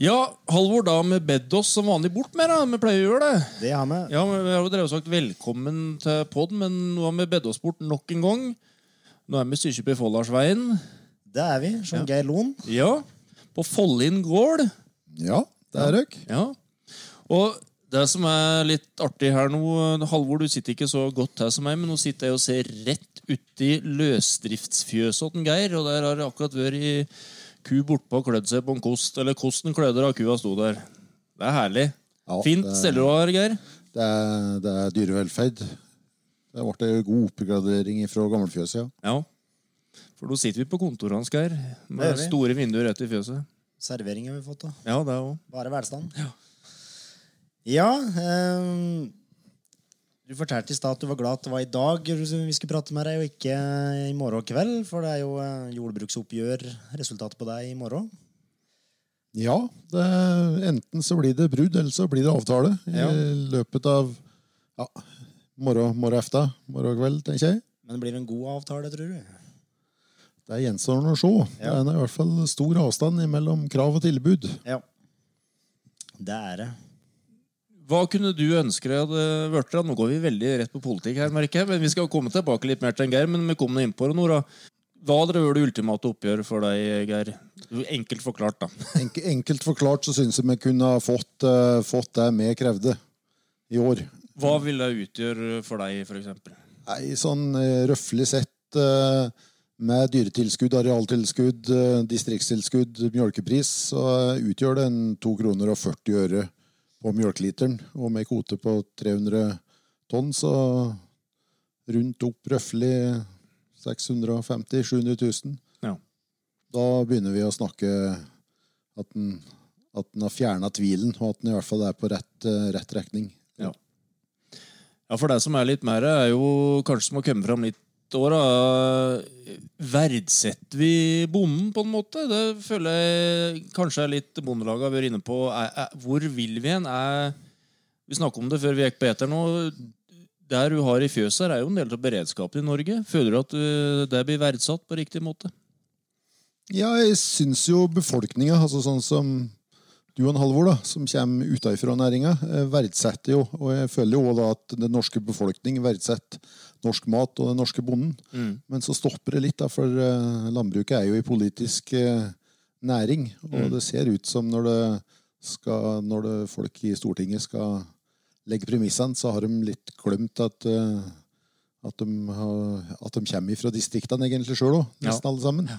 Ja, Halvor, da med bedt oss som vanlig bort med det. Vi pleier å gjøre det. Det har vi. Ja, Vi har jo drevet og sagt velkommen til pod, men nå har vi bedt oss bort nok en gang. Nå er vi styrt på Folldalsveien. Det er vi. Som Geir Loen. Ja, på Follin gård. Ja, det er dere. Ja. Og det som er litt artig her nå, Halvor, du sitter ikke så godt her som meg, men nå sitter jeg og ser rett uti løsdriftsfjøset til Geir, og der har det akkurat vært ku bortpå og klødd seg på en kost, eller kosten klødde da kua sto der. Det er herlig. Ja, Fint det- stelle du har, Geir. Det er, det er dyrevelferd. Det ble en god oppgradering fra gammelfjøset, ja. Ja. For nå sitter vi på kontoret hans, Geir. Med store vinduer rett i fjøset. Servering har vi fått, da. Ja, det er også. Bare velstand. Ja. Ehm, du fortalte i stad at du var glad at det var i dag vi skulle prate med deg, og ikke i morgen kveld. For det er jo eh, jordbruksoppgjør, resultatet på deg i morgen. Ja, det, enten så blir det brudd, eller så blir det avtale Ja. i løpet av ja, morgen, morgen efter, morgen kveld, tenker jeg. Men det blir en god avtale, tror du? Det gjenstår å se. Det er i hvert fall stor avstand mellom krav og tilbud. Ja. Det er det. Hva kunne du ønske deg hadde da? Nå går vi veldig rett på politikk her, merker jeg. Men vi skal komme tilbake litt mer til en Geir, men vi kommer nå inn på det nå, da. Hva hadde vært det ultimate oppgjøret for deg, Geir? Enkelt forklart, da. Enk, enkelt forklart så syns jeg vi kunne ha fått, uh, fått det vi krevde i år. Hva vil det utgjøre for deg, f.eks.? Nei, sånn røftlig røffelig sett uh, med dyretilskudd, arealtilskudd, eh, distriktstilskudd, mjølkepris, så eh, utgjør det en 2 kroner og 40 øre på mjølkeliteren. Og med kvote på 300 tonn, så rundt opp røffelig 650 000-700 000. Ja. Da begynner vi å snakke at den, at den har fjerna tvilen, og at den i hvert fall er på rett, eh, rett rekning. Ja. ja, for det som er litt mer, er jo kanskje som har kommet fram litt år, da. Verdsetter vi bonden, på en måte? Det føler jeg kanskje er litt Bondelaget har vært inne på. Er, er, hvor vil vi hen? Er, vi snakket om det før vi gikk på eter nå. Der du har i fjøset, er jo en del av beredskapen i Norge. Føler du at uh, det blir verdsatt på riktig måte? Ja, jeg syns jo befolkninga, altså sånn som du og en Halvor, da, som kommer utenfra næringa, eh, verdsetter jo, og jeg føler jo da at den norske befolkning verdsetter norsk mat og den norske bonden. Men så stopper det litt, da, for eh, landbruket er jo i politisk eh, næring, og det ser ut som når det skal, når det folk i Stortinget skal legge premissene, så har de litt glemt at at de, har, at de kommer fra distriktene egentlig sjøl òg, Ja. nesten alle sammen. Ja,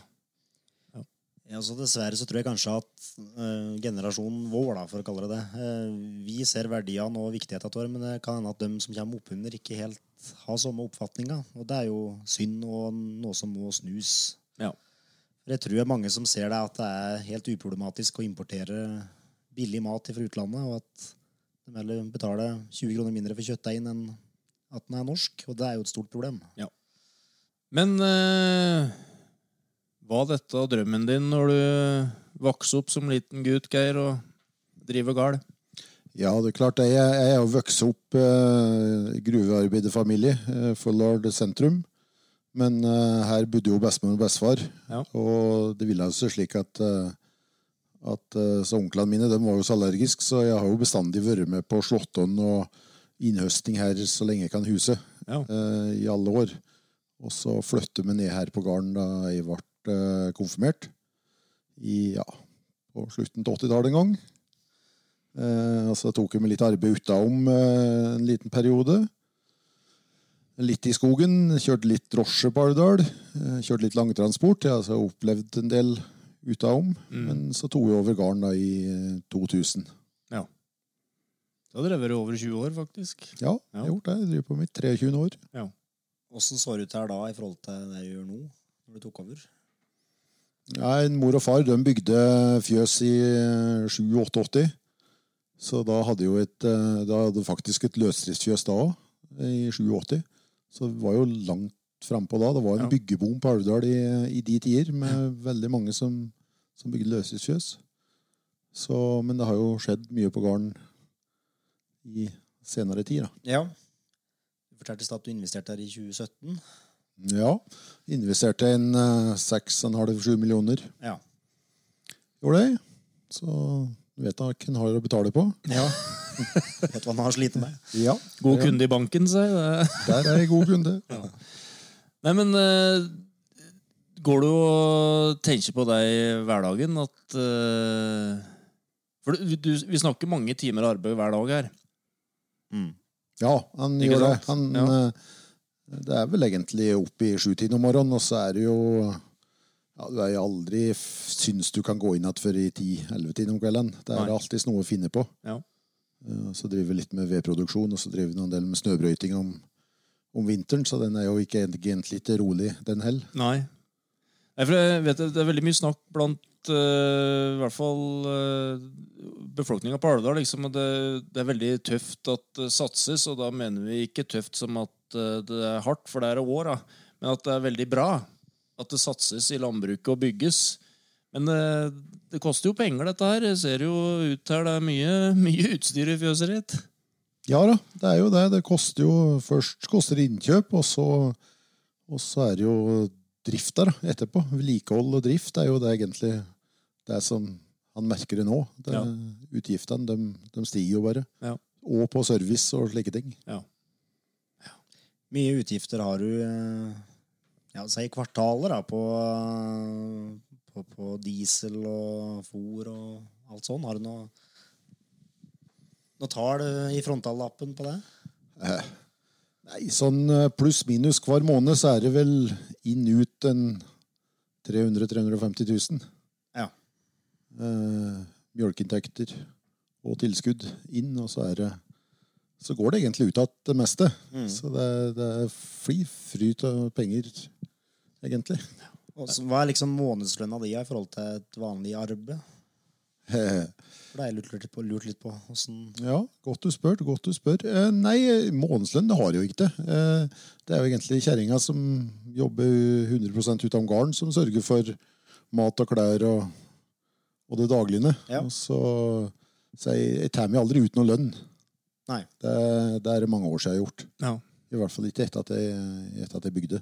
så Dessverre så tror jeg kanskje at uh, generasjonen vår, da, for å kalle det det, uh, vi ser verdiene og viktigheten av det, men det kan hende at de som kommer oppunder, ikke helt har samme oppfatninga. Og det er jo synd og noe som må snus. Ja. For jeg tror det er mange som ser det at det er helt uproblematisk å importere billig mat fra utlandet, og at de heller betaler 20 kroner mindre for kjøttdeigen enn at den er norsk. Og det er jo et stort problem. Ja. Men eh, var dette drømmen din når du vokste opp som liten gutt, Geir, og driver gard? Ja, det er klart. Jeg, jeg er jo vokst opp eh, i gruvearbeiderfamilie, eh, Folldal sentrum. Men eh, her bodde jo bestemor og bestefar, Ja. og det ville seg slik at eh, at eh, så Onklene mine de var jo så allergiske, så jeg har jo bestandig vært med på slåttonn og innhøsting her så lenge jeg kan huse. Ja. eh, I alle år. Og så flytter vi ned her på gården da jeg ble eh, konfirmert. I, ja, på slutten av 80-tallet en gang. Eh, så tok jeg med litt arbeid utenom eh, en liten periode. Litt i skogen. Kjørte litt drosje på Alvdal. Eh, kjørte litt langtransport. Jeg har altså opplevd en del utenom. Men så tok jeg over gården da i eh, 2000. Ja. Da har du vært over 20 år, faktisk. Ja, jeg har gjort det. Jeg driver på mitt 23 år. Åssen så det ut her da i forhold til det du gjør nå, når du tok over? En mor og far de bygde fjøs i 87-88. Så da hadde jo et eh, Da hadde faktisk et løsdriftsfjøs da òg, i 87. Så det var jo langt frampå da. Det var en Ja. byggeboom på Alvdal i, i de tider, med veldig mange som, som bygde løsdriftsfjøs. Men det har jo skjedd mye på gården i senere tid, da. Ja. Du fortalte i stad at du investerte her i 2017. Ja. Investerte en eh, 6,5-7 millioner. Ja. Gjorde det. Så vet da hvem har å betale på. ja. Vet hva han har slitt med. Ja. God kunde i banken, sier jeg. Der er jeg god kunde. Nei, men eh, Går du og tenker på deg i hverdagen at eh, For du, du, vi snakker mange timer arbeid hver dag her. Mm. Ja, han Ikke gjør det. sant? Han, Ja. eh, Det er vel egentlig opp i sjutiden om morgenen, og så er det jo ja, Du er jo aldri syns du kan gå inn igjen før i ti-elleve-tiden om kvelden. Det er Nei. alltid noe å finne på. Ja. Eh, Så driver vi litt med vedproduksjon, og så driver vi en del med snøbrøyting om, om vinteren, så den er jo ikke egentlig ikke rolig, den heller. Nei. Nei, for jeg vet Det er veldig mye snakk blant eh, i hvert fall uh, befolkninga på Alvdal. Liksom, det, det er veldig tøft at det satses, og da mener vi ikke tøft som at eh, det er hardt, for det er òg, da. Men at det er veldig bra at det satses i landbruket og bygges. Men det, det koster jo penger, dette her. Det ser jo ut her, det er mye, mye utstyr i fjøset ditt. Ja da, det er jo det. Det koster jo Først koster det innkjøp, og så, og så er det jo drift da, etterpå. Vedlikehold og drift er jo det egentlig det som han merker det nå. Det, Ja. Utgiftene de, de stiger jo bare. Ja. Og på service og slike ting. Mye utgifter har du eh, ja, si kvartaler da, på, eh, på, på diesel og fôr og alt sånn. Har du noe, noe tall eh, i frontallappen på det? Nei, sånn eh, pluss-minus hver måned så er det vel inn-ut en 300 350 000. Ja. Eh, mjølkeinntekter og tilskudd inn, og så er det så går det egentlig ut av det meste. Mm. Så det, det er fri fryt av penger, egentlig. Og så, hva er liksom månedslønna di i forhold til et vanlig arbeid? For det har jeg lurt litt på. Lurt litt på hvordan... Ja, godt du spør. Godt du spør. Eh, nei, månedslønn det har jeg jo ikke. Eh, det er jo egentlig kjerringa som jobber 100 ut av gården, som sørger for mat og klær og, og det daglige. Ja. Så, så jeg, jeg tar meg aldri ut noe lønn. Nei. Det, det er mange år siden jeg har gjort. Ja. I hvert fall ikke etter at jeg, etter at jeg bygde.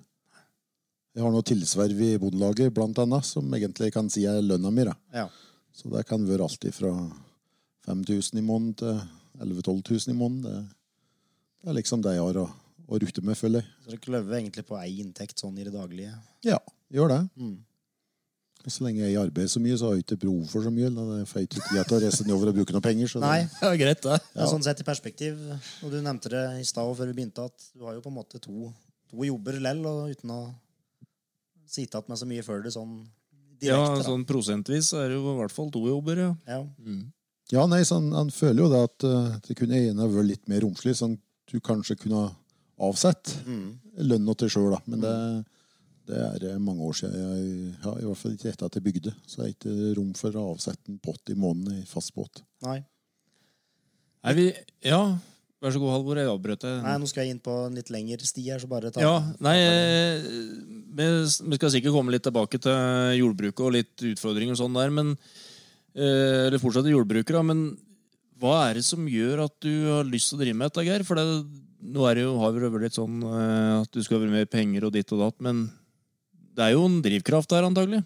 Jeg har noe tilsverv i Bondelaget, blant annet, som egentlig kan si er lønna mi. Ja. Så det kan være alltid fra 5000 i måneden til 11 000-12 000 i måneden. Det, det er liksom det jeg har å, å rutte med, føler jeg. Så dere kløver egentlig på ei inntekt sånn i det daglige? Ja, gjør det. Mm. Så lenge jeg arbeider så mye, så har jeg ikke behov for så mye. Da får jeg ikke tid til å reise nedover og bruke noen penger. Så det- Nei, Ja, greit, det. Ja. Sånn sett i perspektiv, og du nevnte det i stad før vi begynte, at du har jo på en måte to, to jobber lell, og uten å sitte igjen med så mye før det sånn Ja, direkte. da. sånn prosentvis er det jo i hvert fall to jobber, ja. Ja. Ja, nei, så han, han føler jo det at eh, det kunne ene vært litt mer romslig, sånn at du kanskje kunne avsett Mm. lønna til sjøl, da. Men det, det er eh, mange år siden. Jeg, ja, I hvert fall ikke etter at jeg bygde. Så det er ikke rom for å avsette en pott i måneden i fast båt. Nei. Er vi Ja, vær så god, Halvor. Jeg avbrøt deg. Nei, nå skal jeg inn på en litt lengre sti her, så bare ta Ja, nei eh, vi, skal sikkert komme litt tilbake til jordbruket og litt utfordringer og sånn der, men eh, Eller fortsatt jordbruket, da, men hva er det som gjør at du har lyst til å drive med dette, Geir? For det, nå er det jo, har vi det litt sånn at du skal ha mer penger og ditt og datt, men det er jo en drivkraft der, antagelig?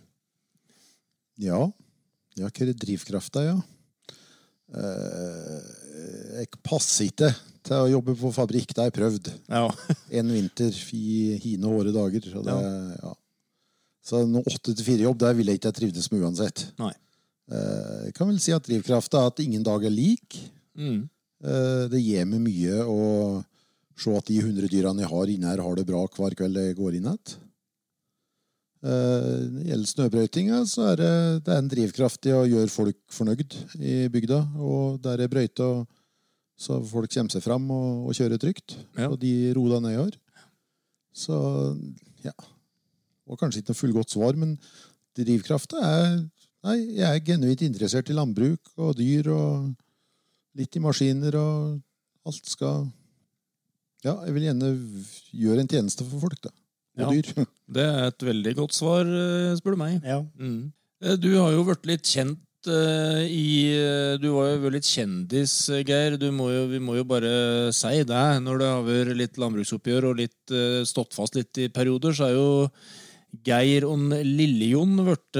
Ja. Ja, hva er drivkrafta, ja? Eh, jeg passer ikke til å jobbe på fabrikk. Det har jeg prøvd. Ja. En vinter i hine hårde dager. Så, det, ja. Så noe åtte til fire-jobb, der ville jeg ikke trivdes med uansett. Nei. Eh, Jeg kan vel si at drivkrafta er at ingen dag er lik. Mm. Eh, Det gir meg mye å se at de 100 dyrene jeg har inne her, har det bra hver kveld jeg går inn igjen. Når det gjelder snøbrøytinga, så er det, det er en drivkraft i å gjøre folk fornøyd i bygda. Og der er brøyta så folk kommer seg fram og, og kjører trygt. Ja. Og de roer jeg har. Så ja. Og kanskje ikke noe fullgodt svar, men drivkrafta er Nei, jeg er genuint interessert i landbruk og dyr og litt i maskiner, og alt skal Ja, jeg vil gjerne gjøre en tjeneste for folk, da. Og Ja. dyr. Det er et veldig godt svar, eh, spør du meg. Ja. Mm. Eh, Du har jo vært litt kjent eh, i Du var jo litt kjendis, Geir. Du må jo, vi må jo bare si det. Når det har vært litt landbruksoppgjør og litt stått fast litt i perioder, så er jo Geir og Lille-Jon blitt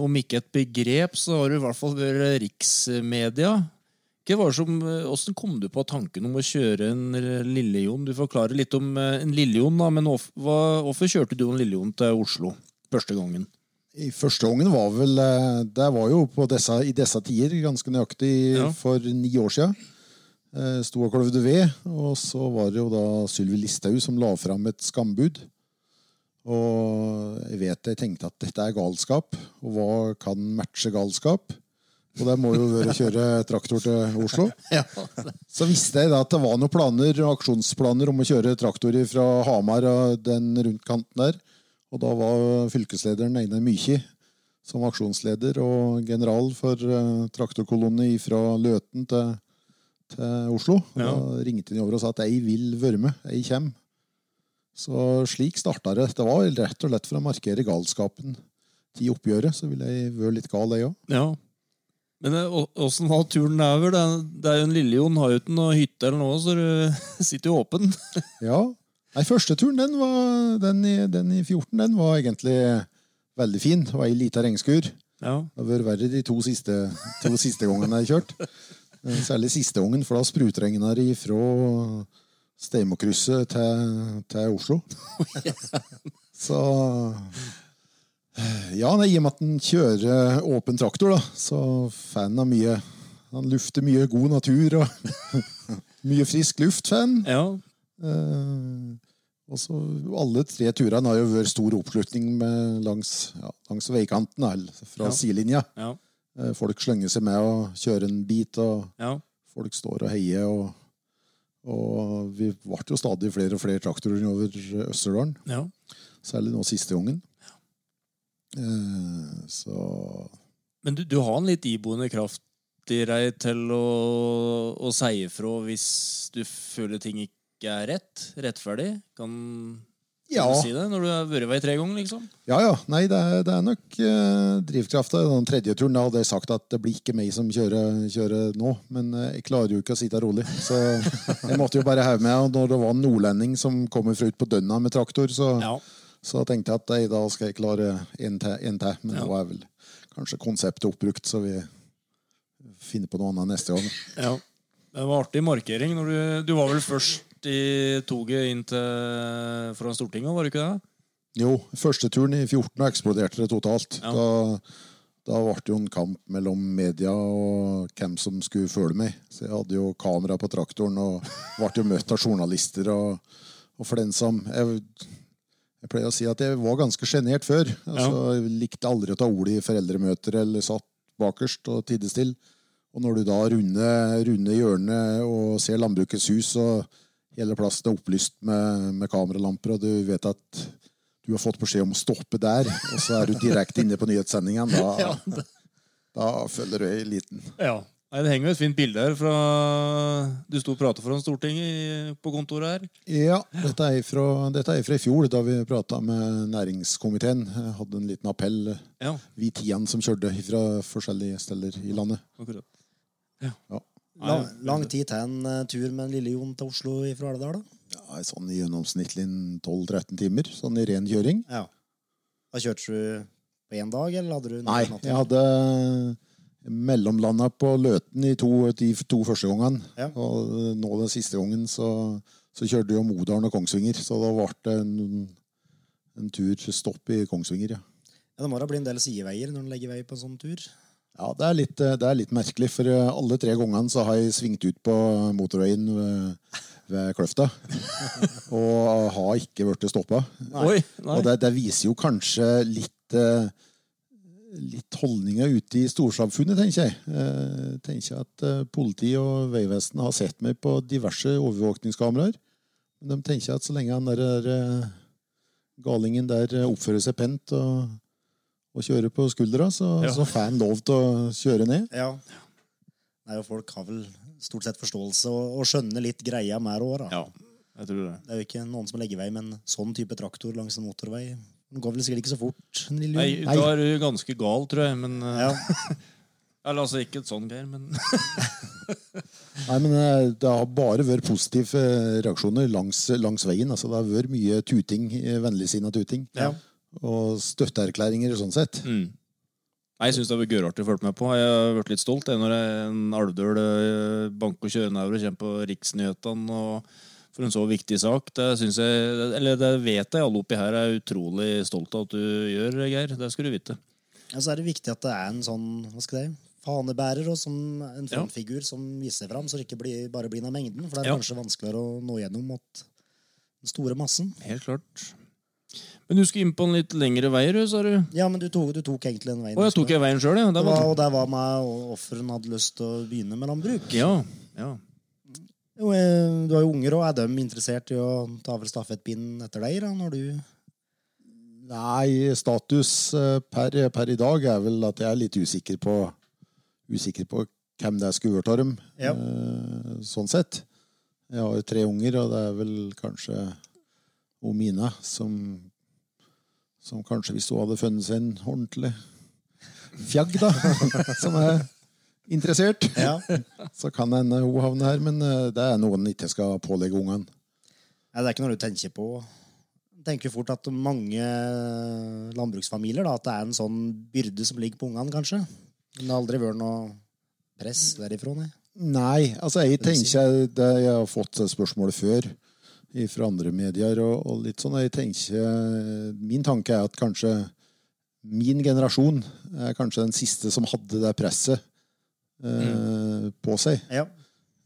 Om ikke et begrep, så har du i hvert fall vært riksmedia. Var som, eh, kom du på tanken om å kjøre en Lille-Jon? Du forklarer litt om eh, en Lille-Jon, da, men hvorfor kjørte du en Lille-Jon til Oslo første gangen? I første gangen var vel eh, Det var jo på disse, i disse tider, ganske nøyaktig Ja. for ni år siden. Sto og kløvde ved, og så var det jo da Sylvi Listhaug som la fram et skambud. Og jeg vet jeg tenkte at dette er galskap, og hva kan matche galskap? Og der må jo å kjøre traktor til Oslo. Så visste jeg da at det var noen planer, aksjonsplaner om å kjøre traktor fra Hamar og den rundt kanten der. Og da var fylkeslederen Einar Mykje som aksjonsleder og general for uh, traktorkolonne fra Løten til, til Oslo. Og Ja. Da ringte han over og sa at jeg vil være med, jeg kommer. Så slik starta det. Det var rett og lett for å markere galskapen til oppgjøret. Så ville jeg være litt gal, jeg òg. Men åssen var turen over? Det er, det er jo en Lille-Jon har jo ikke noe hytte eller noe, så du sitter jo åpen. Ja. Nei, første turen, den, var, den, i, den i 14, den var egentlig veldig fin. Det var ei lita regnskur. Ja. Det har vært verre de to siste, to siste gangene jeg har kjørt. Eh, Særlig siste gangen, for da sprutregna det ifra Steimokrysset til, til Oslo. Så Ja, nei, i og med at han kjører åpen traktor, da, så får han av mye Han lufter mye god natur og mye frisk luft, får han. ja. Uh, og så Alle tre turene har jo vært stor oppslutning med langs, ja, langs veikanten, fra Ja. sidelinja. Ja. Eh, Folk slenger seg med og kjører en bit, og ja. folk står og heier. Og, og vi ble jo stadig flere og flere traktorer over Østerdalen, ja. særlig nå siste gangen. Eh, Så Men du, du har en litt iboende kraft i deg til å, å si ifra hvis du føler ting ikke er rett? Rettferdig? Kan ja. du si det når du har vært vei tre ganger, liksom? Ja, ja. Nei, det er, det er nok eh, drivkrafta. Den tredje turen da hadde jeg sagt at det blir ikke meg som kjører, kjører nå. Men eh, jeg klarer jo ikke å sitte rolig. Så jeg måtte jo bare heve med. Og når det var en nordlending som kommer fra ut på Dønna med traktor, så, Ja. Så tenkte jeg at nei, da skal jeg klare en til. En til. Men Ja. nå er vel kanskje konseptet oppbrukt, så vi finner på noe annet neste gang. ja. Det var artig markering. Når du, du var vel først i toget inn til foran Stortinget, var du ikke det? Jo, første turen i 14 eksploderte det totalt. Ja. Da, da ble det jo en kamp mellom media og hvem som skulle følge meg. Så jeg hadde jo kamera på traktoren og ble jo møtt av journalister. Og, og den jeg, jeg pleier å si at jeg var ganske sjenert før. Altså, Jeg likte aldri å ta ordet i foreldremøter eller satt bakerst og tidde stille. Og når du da runder, runder hjørnet og ser Landbrukets hus, og hele plassen er opplyst med, med kameralamper, og du vet at du har fått beskjed om å stoppe der, og så er du direkte inne på nyhetssendingen, da, da føler du deg liten. Ja. Nei, det henger jo et fint bilde her fra du sto og pratet foran Stortinget på kontoret her. Ja, dette er fra, dette er fra i fjor, da vi prata med næringskomiteen. Jeg hadde en liten appell, Ja, vi tian som kjørte fra forskjellige steder i landet. akkurat. Lang, lang tid til en eh, tur med en lille Jon til Oslo fra Alvdal, da? Ja, sånn i gjennomsnittlig 12-13 timer, sånn i ren kjøring. Ja. Da kjørte du på én dag, eller hadde du Nei, jeg hadde mellomlanda på Løten i to, de to første gangene. Ja. Og nå den siste gangen så, så kjørte jo Modalen og Kongsvinger, så da ble det en, en tur stopp i Kongsvinger, ja. Ja, det må da bli en del sideveier når en legger vei på en sånn tur. Ja, det er, litt, det er litt merkelig, for eh, alle tre gangene så har jeg svingt ut på motorveien ved, ved Kløfta. og har ikke blitt stoppa. Og det, det viser jo kanskje litt eh, Litt holdninger ute i storsamfunnet, tenker jeg. Jeg tenker at politiet politi og Vegvesenet har sett meg på diverse overvåkningskameraer. Men de tenker at så lenge han der, der eh, galingen der eh, oppfører seg pent og, og kjører på skuldra, så, Ja. så får han lov til å kjøre ned. Ja. Nei, Folk har vel stort sett forståelse og, og skjønner litt greia mer òg, da. Ja, jeg tror det. Det er jo ikke noen som legger vei med en sånn type traktor langs en motorvei. Den går vel sikkert ikke så fort. Nei, Nei, da er du ganske gal, tror jeg. Men eh, Ja. Eller altså ikke et sånn, Geir, men Nei, men eh, Det har bare vært positive eh, reaksjoner langs, langs veien. Altså, det har vært mye tuting, vennligsinna tuting. Ja. Og støtteerklæringer sånn sett. mm. Nei, Jeg syns det har vært gørartig å følge med på. Jeg har vært litt stolt jeg, når jeg, en Alvdøl banker og kjører nedover og kommer på riksnyhetene og for en så viktig sak. Det jeg, eller det vet jeg alle oppi her er utrolig stolt av at du gjør, Geir. Det skal du vite. Ja, så er det viktig at det er en sånn hva skal jeg fanebærer og som en Ja. frontfigur som viser fram, så det ikke blir, bare blir av mengden. For det er Ja. kanskje vanskeligere å nå gjennom mot den store massen. Helt klart. Men du skulle inn på en litt lengre vei, du, sa du? Ja, men du tok, du tok egentlig den veien. Å, jeg tok jeg veien sjøl, ja. Var, var... og der var meg og offeren hadde lyst til å begynne med landbruk. Ja, ja. Eh, du har jo unger, og er de interessert i å ta over stafettpinnen etter deg? da, når du... Nei, status eh, per, per i dag er vel at jeg er litt usikker på Usikker på hvem det skulle vært av dem. Ja. eh, Sånn sett. Jeg har jo tre unger, og det er vel kanskje hun Mina som Som kanskje, hvis hun hadde funnet seg en ordentlig fjagg, da, som er interessert, Ja. så kan det hende hun havner her. Men eh, det er noe en ikke skal pålegge ungene. Ja, det er ikke noe du tenker på. Jeg tenker fort at mange landbruksfamilier da, at det er en sånn byrde som ligger på ungene, kanskje. Men det har aldri vært noe press derifra, nei. Nei, altså jeg tenker det, Jeg har fått spørsmålet før fra andre medier og, og litt sånn. Jeg tenker, Min tanke er at kanskje min generasjon er kanskje den siste som hadde det presset eh, på seg. Ja.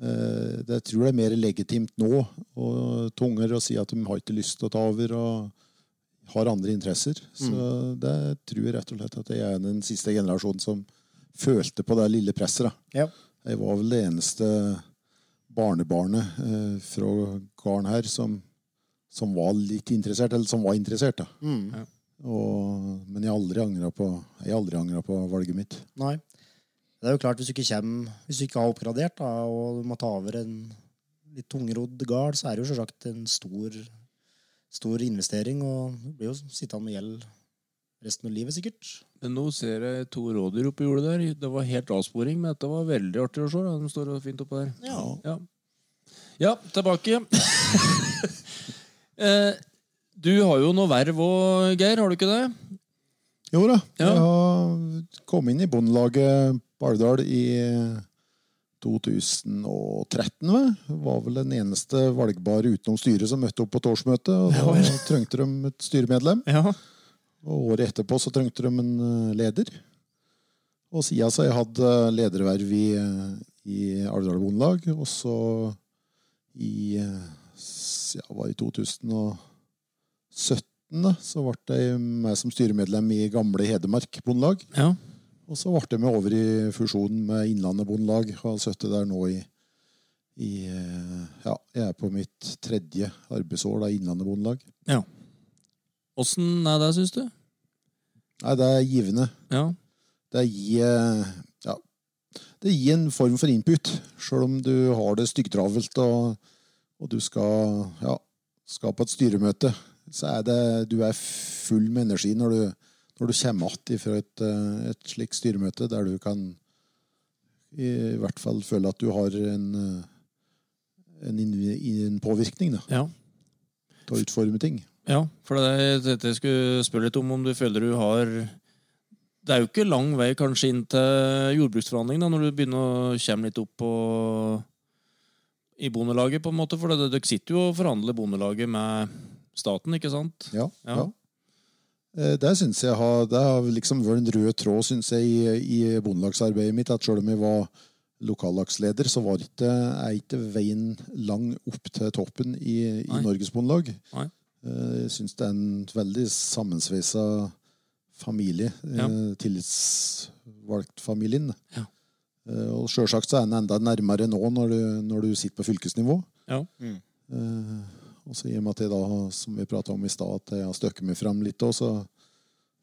Eh, det jeg tror det er mer legitimt nå og tunger å si at de har ikke lyst til å ta over og har andre interesser. Så det tror jeg rett og slett at jeg er den siste generasjonen som følte på det lille presset. Ja. Jeg var vel det eneste barnebarnet eh, fra gården her som, som var litt interessert, eller som var interessert. da. Mm. Og, men jeg har aldri angra på, på valget mitt. Nei. Det er jo klart, hvis du ikke kommer, hvis du ikke har oppgradert da, og du må ta over en litt tungrodd gard, så er det jo selvsagt en stor, stor investering, og du blir jo sittende med gjeld resten av livet, sikkert. Men nå ser jeg to rådyr oppi jordet der. Det var helt avsporing, men dette var veldig artig å se. Da. De står fint oppå der. Ja. Ja, ja tilbake. eh, du har jo noe verv òg, Geir. Har du ikke det? Jo da, Ja. jeg har kommet inn i Bondelaget på i 2013. Vel. Var vel den eneste valgbare utenom styret som møtte opp på et årsmøte. Og da trengte de et styremedlem. Ja. Og året etterpå så trengte de en eh, leder. Og siden så jeg hatt eh, lederverv i, eh, i Alvdal Bondelag. Og så i ja, var i 2017 da, så ble jeg med som styremedlem i gamle Hedmark Bondelag. ja. Og så ble vi over i fusjonen med Innlandet Bondelag. Har sittet der nå i, i eh, Ja, jeg er på mitt tredje arbeidsår da, i Innlandet Bondelag. ja. Åssen er det, syns du? Nei, det er givende. Ja. Det gir eh, ja, det gir en form for input, sjøl om du har det styggtravelt og, og du skal, ja, skal på et styremøte. Så er det, du er full med energi når du, når du kommer tilbake fra et, eh, et slikt styremøte, der du kan i hvert fall føle at du har en, eh, en, en påvirkning da, ja. til å utforme ting. Ja, for det er jeg skulle spørre litt om, om du føler du har Det er jo ikke lang vei kanskje inn til jordbruksforhandling når du begynner å komme litt opp på, i Bondelaget, på en måte. For dere sitter jo og forhandler Bondelaget med staten, ikke sant? Ja, Ja. ja. Eh, Det synes jeg har, det har liksom vært en rød tråd synes jeg, i, i bondelagsarbeidet mitt. At selv om jeg var lokallagsleder, så var ikke, er ikke veien lang opp til toppen i, i Norges Bondelag. Nei. Eh, Jeg syns det er en veldig sammensveisa familie. Ja. Tillitsvalgtfamilien. Ja. Eh, Og sjølsagt er den enda nærmere nå når du, når du sitter på fylkesnivå. Ja. Eh, og så i og med at jeg da, som vi prata om i stad, at jeg har støkket meg fram litt òg, så,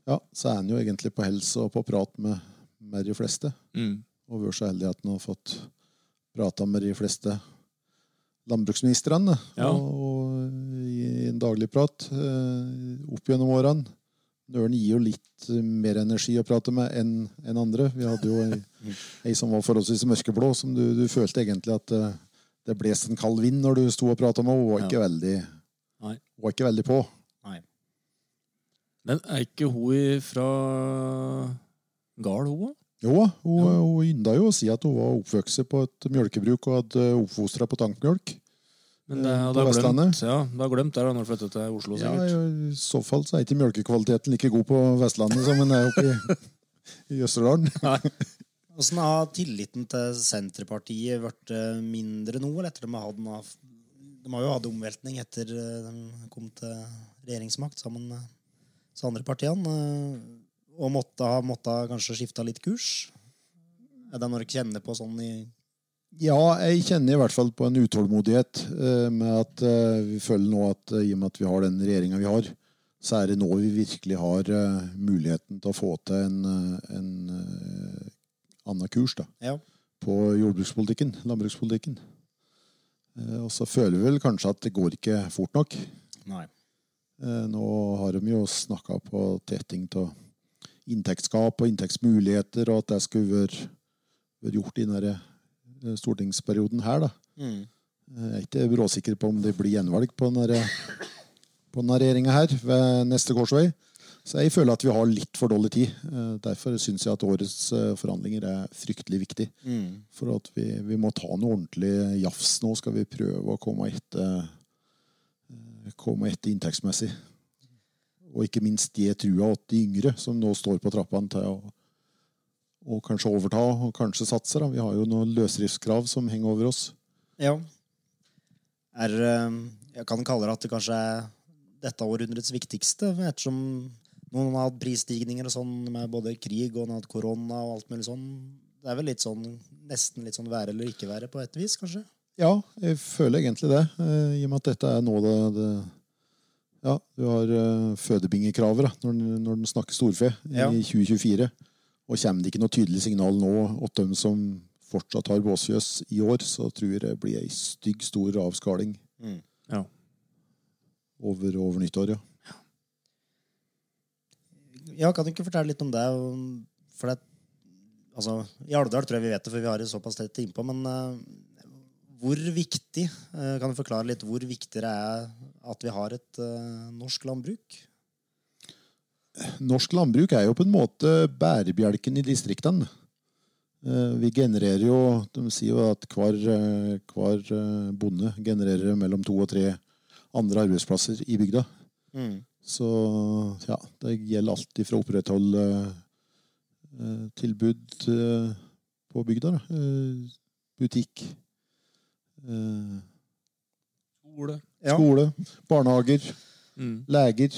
ja, så er en jo egentlig på helse og på prat med, med de fleste. Mm. Og vært så heldig at en har fått prata med de fleste landbruksministrene. Ja. Og, og i en daglig prat eh, opp gjennom årene. Nøren gir jo litt mer energi å prate med enn en andre. Vi hadde jo ei, ei som var forholdsvis mørkeblå, som du, du følte egentlig at eh, det blåste en kald vind når du sto og prata med henne. Hun var ikke, veldig, Nei. hun var ikke veldig på. Nei. Men er ikke hun fra Gard, hun òg? Jo, hun, hun ynda jo å si at hun var oppvokst på et mjølkebruk og hadde oppfostra på tankmjølk. Men det Eh, på Vestlandet? glemt. Ja, det har glemt der når du flyttet til Oslo. Ja, sikkert. I så fall så er ikke mjølkekvaliteten like god på Vestlandet som den er oppe i, i Østerdalen. Hvordan har tilliten til Senterpartiet blitt eh, mindre nå? Eller etter de har hatt De har jo hatt omveltning etter eh, de kom til regjeringsmakt sammen med de andre partiene. eh, Og måtte ha måtte kanskje skifta litt kurs? Er det noe dere kjenner på sånn i Ja, jeg kjenner i hvert fall på en utålmodighet med at vi føler nå at i og med at vi har den regjeringa vi har, så er det nå vi virkelig har muligheten til å få til en, en annen kurs da, Ja. på jordbrukspolitikken, landbrukspolitikken. Eh, og så føler vi vel kanskje at det går ikke fort nok. Nei. Eh, Nå har de jo snakka på tetting av inntektsgap og inntektsmuligheter, og at det skulle vært vært gjort i denne eh, stortingsperioden her. da. Mm. Jeg er ikke bråsikker på om det blir gjenvalg på denne, på denne regjeringa her ved neste korsvei. Så jeg føler at vi har litt for dårlig tid. Eh, Derfor syns jeg at årets eh, forhandlinger er fryktelig viktig. Mm. For at vi, vi må ta noe ordentlig jafs nå, skal vi prøve å komme etter, eh, komme etter inntektsmessig. Og ikke minst gi trua til de yngre, som nå står på trappene til å og kanskje overta og kanskje satse. Da. Vi har jo noen løsdriftskrav som henger over oss. Ja. Er, jeg kan kalle det at det kanskje er dette århundrets viktigste, ettersom noen har hatt prisstigninger og sånn med både krig og noe korona og alt mulig sånn. Det er vel litt sånn, nesten litt sånn være eller ikke være på et vis, kanskje? Ja, jeg føler egentlig det. eh, I og med at dette er nå det, det Ja, du har fødebingekraver fødebingekravet da, når, den- når den snakker storfe Ja. i 2024. Og kommer det ikke noe tydelig signal nå at de som fortsatt har båsfjøs i år, så tror jeg det blir ei stygg, stor avskaling Mm. Ja. over, over nyttår. ja. Ja, kan du ikke fortelle litt om det? For det altså, I Alvdal tror jeg vi vet det, for vi har det såpass tett innpå. Men uh, hvor viktig uh, Kan du forklare litt hvor viktig det er at vi har et uh, norsk landbruk? Norsk landbruk er jo på en måte bærebjelken i distriktene. Vi genererer jo De sier jo at hver, hver bonde genererer mellom to og tre andre arbeidsplasser i bygda. Mm. Så ja, det gjelder alltid fra å opprettholde eh, tilbud eh, på bygda. Eh, butikk, eh, Skole. Ja. skole, barnehager, Mm. leger,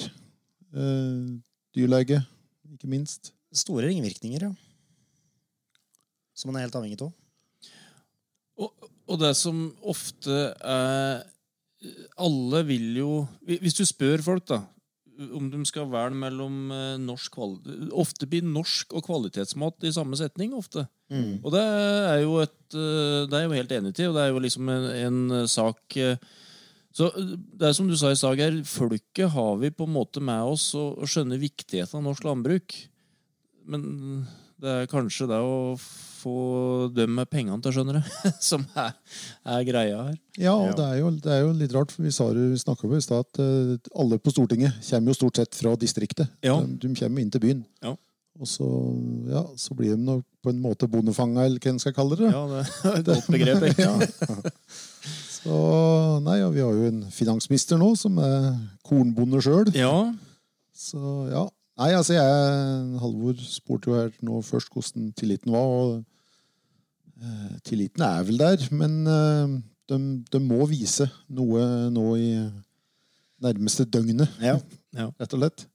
eh, dyrlege, ikke minst. Store ringvirkninger, ja. Som man er helt avhengig av. Og, og det som ofte er Alle vil jo Hvis du spør folk, da, om de skal velge mellom eh, norsk Ofte blir norsk og kvalitetsmat i samme setning. ofte. Mm. Og det er jo et eh, Det er jeg jo helt enig til, og det er jo liksom en, en sak eh, Så det er som du sa i stad, Geir. Folket har vi på en måte med oss og, og skjønner viktigheten av norsk landbruk. Men det er kanskje det å få dem med pengene til å skjønne det, som er, er greia her. Ja, og Ja. Det, er jo, det er jo litt rart, for vi, vi snakka jo i stad at eh, alle på Stortinget kommer jo stort sett fra distriktet. Ja. De, de kommer inn til byen. Ja. Og så, ja, så blir de nok på en måte bondefanga, eller hva en skal kalle det. Ja, det er et godt begrep. egentlig. Ja. Så, nei, ja, vi har jo en finansminister nå som er kornbonde sjøl. Ja, Så ja. Nei, altså jeg Halvor spurte jo her nå først hvordan tilliten var, og tilliten er vel der, men eh, de, de må vise noe nå i nærmeste døgnet, Ja. ja. rett og slett.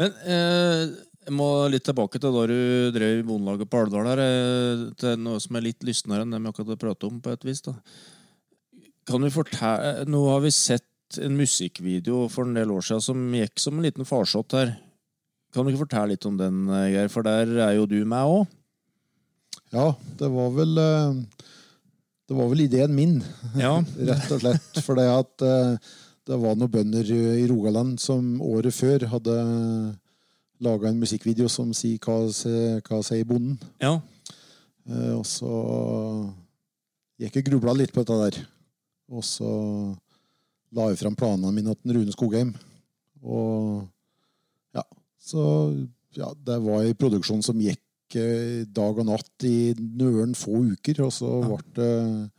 Men eh, jeg må litt tilbake til da du drev Bondelaget på Alvdal. her, eh, Til noe som er litt lystnere enn det vi akkurat har pratet om. på et vis da. Kan du fortelle, Nå har vi sett en musikkvideo for en del år siden som gikk som en liten farsott her. Kan du ikke fortelle litt om den, eh, Geir? For der er jo du med òg. Ja, det var vel eh, Det var vel ideen min, Ja. rett og slett. For det at eh, det var noen bønder i Rogaland som året før hadde laga en musikkvideo som sier hva, sier bonden. ja. Eh, Og så gikk jeg grubla litt på dette der. Og så la jeg fram planene mine til Rune Skogheim. Og ja, så ja, det var en produksjon som gikk eh, dag og natt i nøren få uker, og så Ja. ble det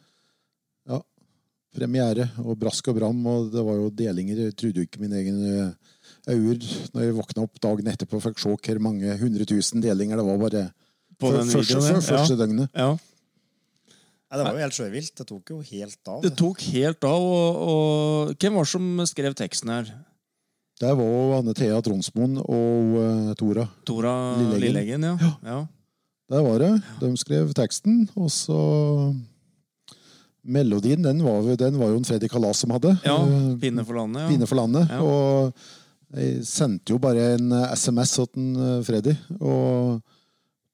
ja, premiere og brask og bram, og det var jo delinger. Jeg trodde jo ikke min egen øyne når jeg våkna opp dagen etterpå og fikk se hvor mange hundre tusen delinger det var bare På den første, videoen, ja. første døgnet. ja. ja. Nei, det var jo helt sjøvilt. Det tok jo helt av. Det tok helt av. Og, og hvem var det som skrev teksten her? Det var Anne Thea Tronsmoen og uh, Tora. Tora Lilleggen. Lilleggen, ja. ja. Der var det. De skrev teksten, og så Melodien den var, den var jo en Freddy Kalas som hadde. Ja, Eh, Pinne for landet. Ja. Pinne for landet. Ja. Og jeg sendte jo bare en SMS til eh, Freddy, og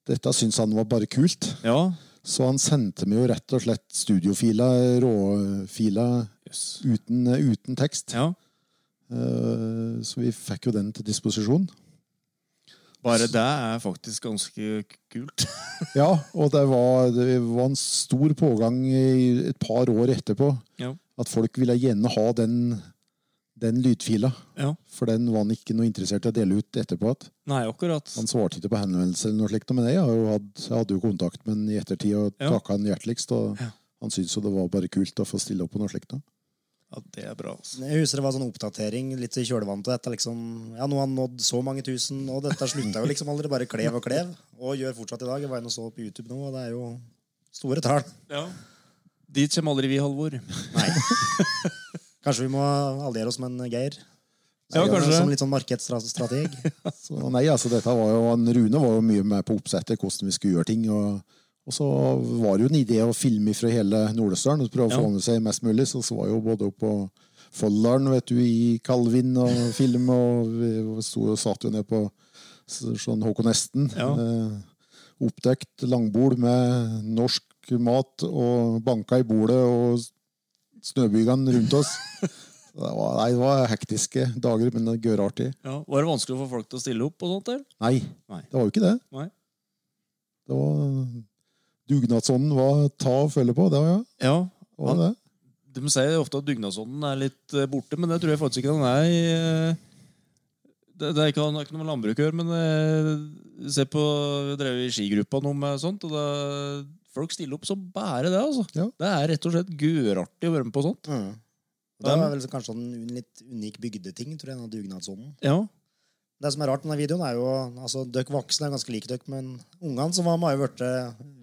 dette syntes han var bare kult. ja. Så han sendte meg jo rett og slett studiofiler, råfiler, yes. uten, uten tekst. ja. Eh, Så vi fikk jo den til disposisjon. Bare det er faktisk ganske kult. Ja, og det var, det var en stor pågang i et par år etterpå. Ja. At folk ville gjerne ha den, den lydfila. Ja. For den var han ikke noe interessert i å dele ut etterpå. Nei, akkurat. han svarte ikke på henvendelser eller noe slikt. Men jeg, har jeg hadde jo kontakt med han i ettertid og Ja. takka han hjerteligst. Og Ja. han syntes jo det var bare kult å få stille opp på noe slikt. da. Ja, det er bra. Altså. Jeg husker det var sånn oppdatering litt i kjølvannet til dette. liksom, ja, Nå har han nådd så mange tusen, og dette slutta jo liksom aldri. Bare klev og klev. Og gjør fortsatt i dag. Jeg var inne og så på YouTube nå, og det er jo store tall. Ja. Dit kommer aldri vi, Halvor. Nei. Kanskje vi må alliere oss med en Geir? Ja, kanskje. Som litt sånn markedsstrateg. Så nei, altså dette var jo, Rune var jo mye med på oppsettet, hvordan vi skulle gjøre ting. Og, og så var det jo en idé å filme fra hele Nordøsterdalen og prøve å Ja. få med seg mest mulig. Så så var jo både opp på Folldalen vet du, i Kalvin og film, og vi sto og satt jo ned på sånn Håkon Esten. Ja. Eh, oppdekt langbord med norsk mat og banka i bordet og snøbygene rundt oss. Det var, nei, det var hektiske dager, men det gørartig. Ja. Var det vanskelig å få folk til å stille opp? og sånt Eller? Nei, Nei. det var jo ikke det. Nei. Det var Dugnadsånden var ta og følge på. Det var, ja. Ja. det var det. De sier ofte at dugnadsånden er litt eh, borte, men det tror jeg faktisk ikke den er. i, eh, Det, det, er ikke, det er ikke noe med landbruk å gjøre, men jeg se på Vi drev i skigruppa noe med sånt, og da, folk stiller opp som bare det. altså. Ja. Det er rett og slett gørartig å være med på sånt. Mm. Det var vel kanskje en litt unik bygdeting, tror jeg, den dugnadsånden. Ja, Det som er rart med denne videoen, er jo altså, Dere voksne er ganske like dere, men ungene som var med, har jo blitt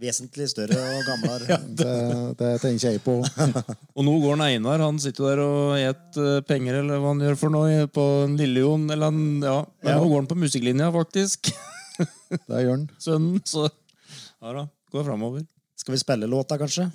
vesentlig større og gamlere. Det, det tenker jeg på. Og nå går han Einar han sitter der og et eh, penger, eller hva han gjør for noe, på en Lillejon. Eller han, ja. Men Ja. nå går han på musikklinja, faktisk. Det gjør han. Sønnen. Så ja da, går framover. Skal vi spille låta, kanskje?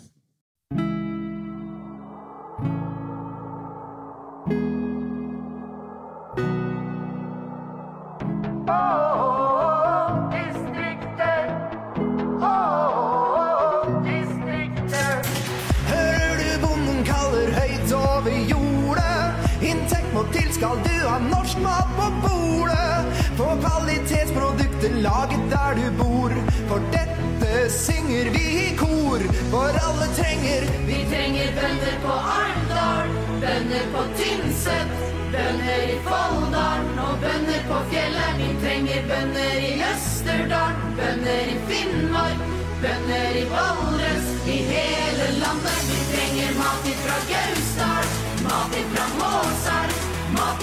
Mat på bordet. På kvalitetsprodukter laget der du bor. For dette synger vi i kor. For alle trenger Vi trenger bønder på Arendal, bønder på Tynset, bønder i Folldalen og bønder på fjellet. Vi trenger bønder i Østerdalen, bønder i Finnmark, bønder i Valdres, i hele landet. Vi trenger mat ifra Gausdal, mat ifra mat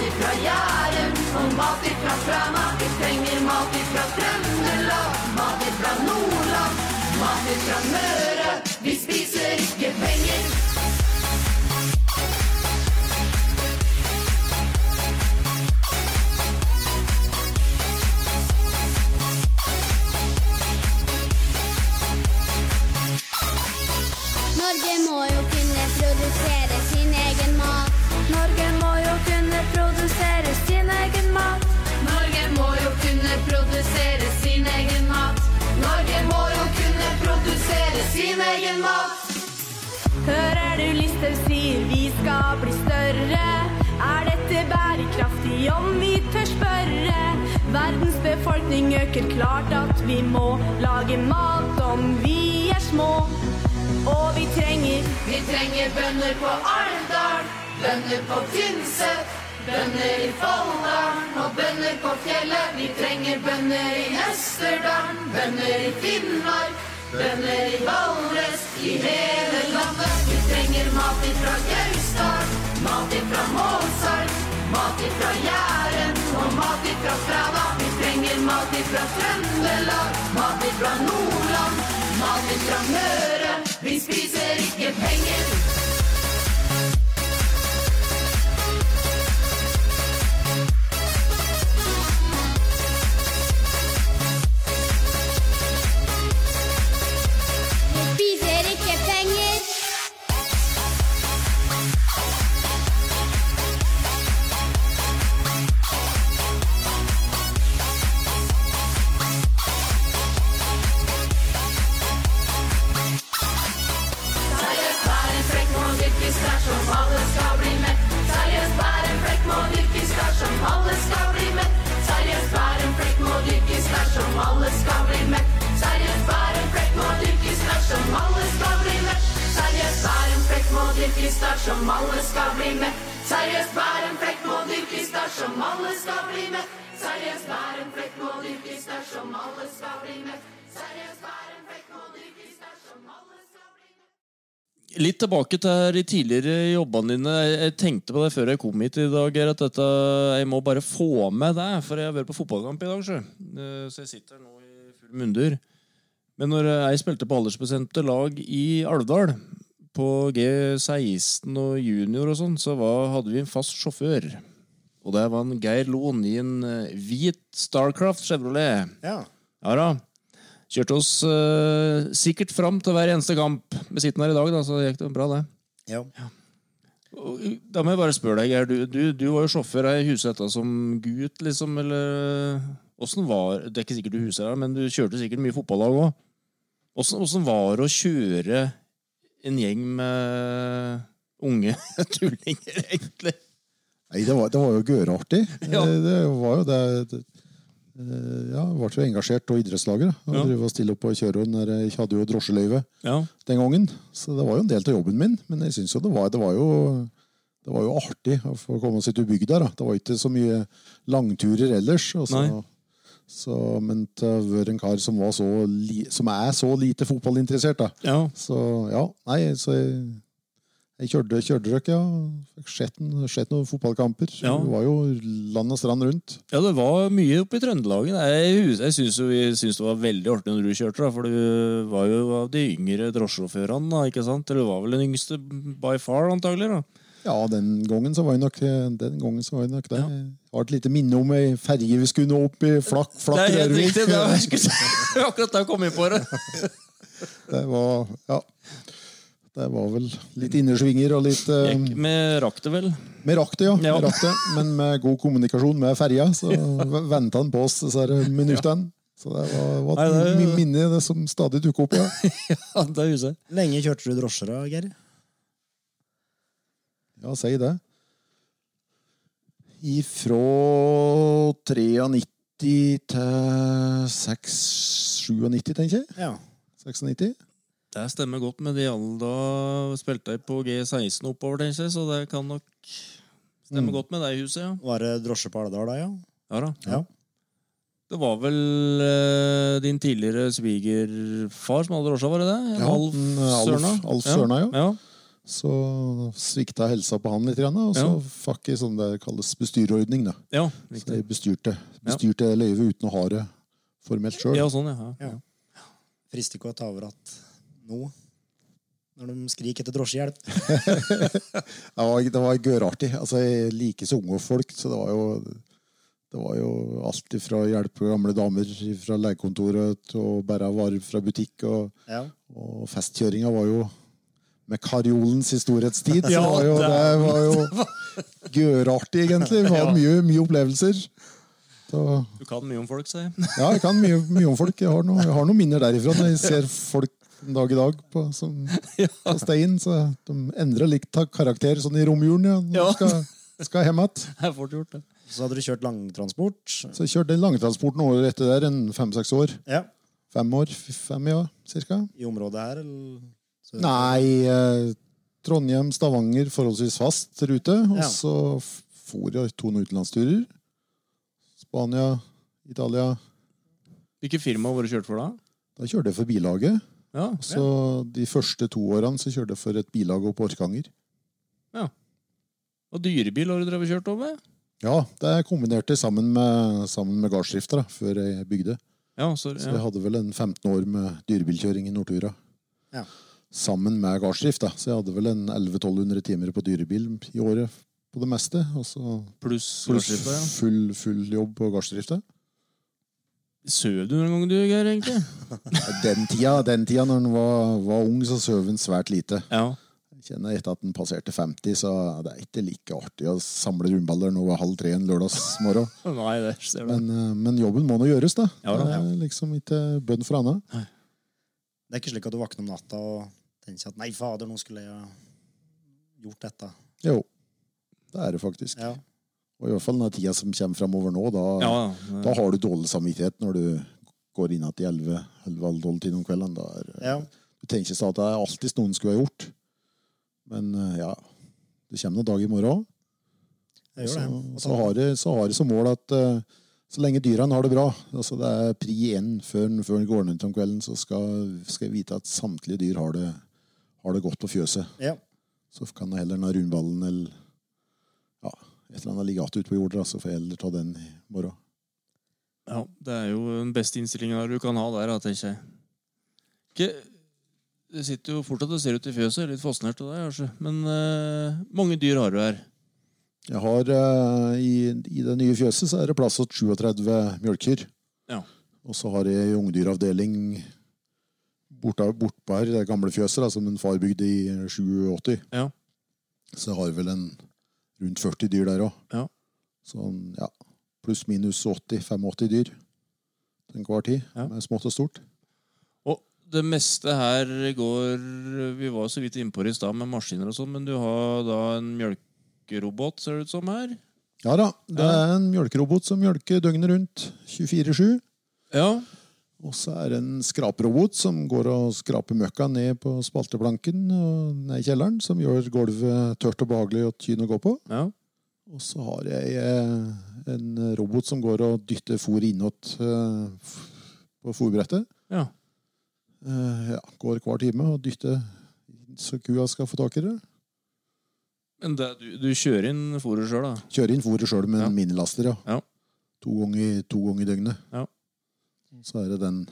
ifra Jæren og mat ifra Fræna. Vi trenger mat ifra Trøndelag, mat ifra Nordland, mat ifra Møre. Vi om vi tør spørre? Verdens befolkning øker klart at vi må lage mat om vi er små. Og vi trenger Vi trenger bønder på Arendal, bønder på Tynset, bønder i Folldalen og bønder på fjellet. Vi trenger bønder i Østerdalen, bønder i Finnmark, bønder i Valdres, i hele landet. Vi trenger mat ifra Gausdal, mat ifra Målsal, mat ifra Jæren og mat ifra Stranda. Vi trenger mat ifra Trøndelag, mat ifra Nordland, mat ifra Møre. Vi spiser ikke penger. Litt tilbake til de tidligere jobbene dine. Jeg tenkte på det før jeg kom hit i dag. At dette, jeg må bare få med det, for jeg har vært på fotballkamp i dag. Så, Eh, så jeg sitter nå i full mundur. Men når jeg spilte på aldersbestemte lag i Alvdal, på G16 og junior og sånn, så var, hadde vi en fast sjåfør. Og det var en Geir Loen i en eh, hvit Starcraft Chevrolet. Ja. Ja da. Kjørte oss uh, sikkert fram til hver eneste kamp. Vi sitter her i dag, da, så gikk det bra, det. ja. Og, uh, Da må jeg bare spørre deg, Geir. Du, du, du var jo sjåfør her i Husetta som gutt, liksom, eller Åssen var Det er ikke sikkert du huser her, men du kjørte sikkert mye fotballag òg. Åssen var det å kjøre en gjeng med unge tullinger, egentlig? Nei, det var, det var jo gørartig. Ja. Det, Det var jo det, det eh, Ja, jeg ble jo engasjert av idrettslaget. Og Ja. drive og stille opp og kjøre. når der Jeg hadde jo drosjeløyve Ja. den gangen, så det var jo en del av jobben min. Men jeg synes jo det var, det var jo det var jo artig å få komme sitte i bygda. da. Det var ikke så mye langturer ellers. så- så, men til å være en kar som, var så som er så lite fotballinteressert, da. ja. Så ja, nei, så jeg, jeg kjørte, kjørte dere, ja. Sett, sett noen fotballkamper. Ja. Det var jo land og strand rundt. Ja, det var mye oppe i Trøndelagen. Jeg, jeg syns vi syns det var veldig artig når du kjørte, da, for du var jo av de yngre drosjesjåførene, ikke sant? Eller du var vel den yngste by far, antagelig, da. Ja, den gangen så var jeg nok, den gangen så var jeg nok det. Jeg har et lite minne om ei ferge vi skulle nå opp i Flakk, Det er helt riktig. Det var, jeg akkurat da jeg kom inn på det. Det var, ja. Det var vel litt innersvinger og litt eh, Gikk med rakk det vel. Vi rakk det, ja. Ja. Med rakte, men med god kommunikasjon med ferja, så venta han på oss disse minuttene. Så det var, var Nei, et det- minne det som stadig dukker opp, ja. Ja, det huset. Lenge kjørte du drosjer da, Geir? Ja, si det. Ifra 93 til 6, 97, tenker jeg. Ja. 96. Det stemmer godt med de alle da spilte jeg på G16 oppover, tenker jeg, så det kan nok stemme Mm. godt med deg i huset, ja. Var det drosje på Alvdal da, ja? Ja da. Ja. Det var vel eh, din tidligere svigerfar som hadde drosja, var det det? Ja, Alf Sørna. Alf- Alf Sørna, ja. ja. Så svikta helsa på han litt, og så Ja. fikk jeg sånn det kalles bestyrerordning. da. Ja, Så riktig. jeg bestyrte, bestyrte det løyvet uten å ha det formelt sjøl. Ja, sånn, ja. ja. Ja. Frister ikke å ta over at nå, når de skriker etter drosjehjelp. Det var, det var gørartig. Altså, jeg liker så unge folk, så det var jo det var jo alt fra hjelpe gamle damer fra legekontoret til å bære varer fra butikk. Og, Ja. og festkjøringa var jo med karjolens storhetstid. Ja, det, var jo, det- det var jo gørartig, egentlig. Det var mye, mye opplevelser. Så, Du kan mye om folk, sier jeg. ja, jeg kan mye, mye om folk. Jeg har, noe, jeg har noen minner derifra når jeg ser folk en dag i dag på, som, på Stein. Så de endrer litt ta- karakter sånn i romjulen, ja. Når Ja. de Skal, skal hjem igjen. Det fort gjort, det. Så hadde du kjørt langtransport. Så jeg kjørte den langtransporten året etter der, en fem-seks år. Ja. Fem år, fem, ja, cirka. I området her, eller? Så- Nei, eh, Trondheim, Stavanger, forholdsvis fast rute. Og Ja. så for jeg to utenlandsturer. Spania, Italia. Hvilket firma var du kjørt for da? Da kjørte jeg for billaget. Ja, Så de første to årene så kjørte jeg for et billag oppe på Orkanger. Og dyrebil har du drevet kjørt over? Ja, det kombinerte sammen med, sammen med gardsdrifta før jeg bygde. Ja, så, Så jeg hadde vel en 15 år med dyrebilkjøring i Nortura. Ja. Sammen med gardsdrift. Så jeg hadde vel en 1100-1200 timer på dyrebil i året på det meste. Og så Pluss gardsdrifta, ja. full, full jobb på gardsdrifta. Søv du noen gang, du, Geir, egentlig? Den tida, den tida når han var, var ung, så sov han svært lite. Ja. Jeg kjenner etter at han passerte 50, så det er ikke like artig å samle rundballer nå ved halv tre en lørdagsmorgen. Nei, det ser du. Men, eh, men jobben må nå gjøres, da. Ja, da, Det er liksom ikke bønn for annet. Det er ikke slik at du våkner om natta og tenker at 'nei, fader, nå skulle jeg gjort dette'. Jo, det er det faktisk. Ja. Og i hvert fall den tida som kommer framover nå, da, Ja, da har du dårlig samvittighet når du går inn igjen i 11-12 om kvelden. Da er, ja. Du tenker ikke at det er alltid noen skulle ha gjort. Men eh, ja, det kommer noen dag i morgen òg. Så, det. så, har jeg, så har jeg som mål at eh, så lenge dyrene har det bra, altså det er pri én før, den- før den går ned om kvelden, så skal, skal jeg vite at samtlige dyr har det, har det godt på fjøset. Ja. Så kan det heller den rundballen eller ja, et eller annet igjen ute på jorda, så får jeg heller ta den i morgen. Ja, det er jo den beste innstillinga du kan ha der, tenker jeg. Okay. det sitter jo fortsatt og ser ut i fjøset, litt fascinert av deg, kanskje. Men uh, mange dyr har du her. Jeg har uh, i, I det nye fjøset så er det plass til 37 mjølker. Ja. Og så har jeg ungdyravdeling borte, bort her, det gamle fjøset da, som en far bygde i 87. Ja. Så jeg har vel en rundt 40 dyr der òg. Ja. Sånn, ja, pluss minus 80-85 dyr til enhver tid. Ja. Med smått og stort. Og det meste her går Vi var så vidt innpå det i stad med maskiner og sånn, men du har da en mjølkerobot, ser det ut som her? Ja da, det er en mjølkerobot som mjølker døgnet rundt. 24-7. Ja. Og så er det en skraperobot som går og skraper møkka ned på spalteplanken og ned i kjelleren, som gjør gulvet tørt og behagelig og tyn å gå på. ja. Og så har jeg eh, en robot som går og dytter fôr innåt eh, på fôrbrettet. ja. Eh, ja, går hver time og dytter så kua skal få tak i det. Men det, du, du kjører inn fôret sjøl, da? Kjører inn fôret sjøl med Ja. en minilaster, ja. Ja. To ganger i døgnet. Ja. Så er det den,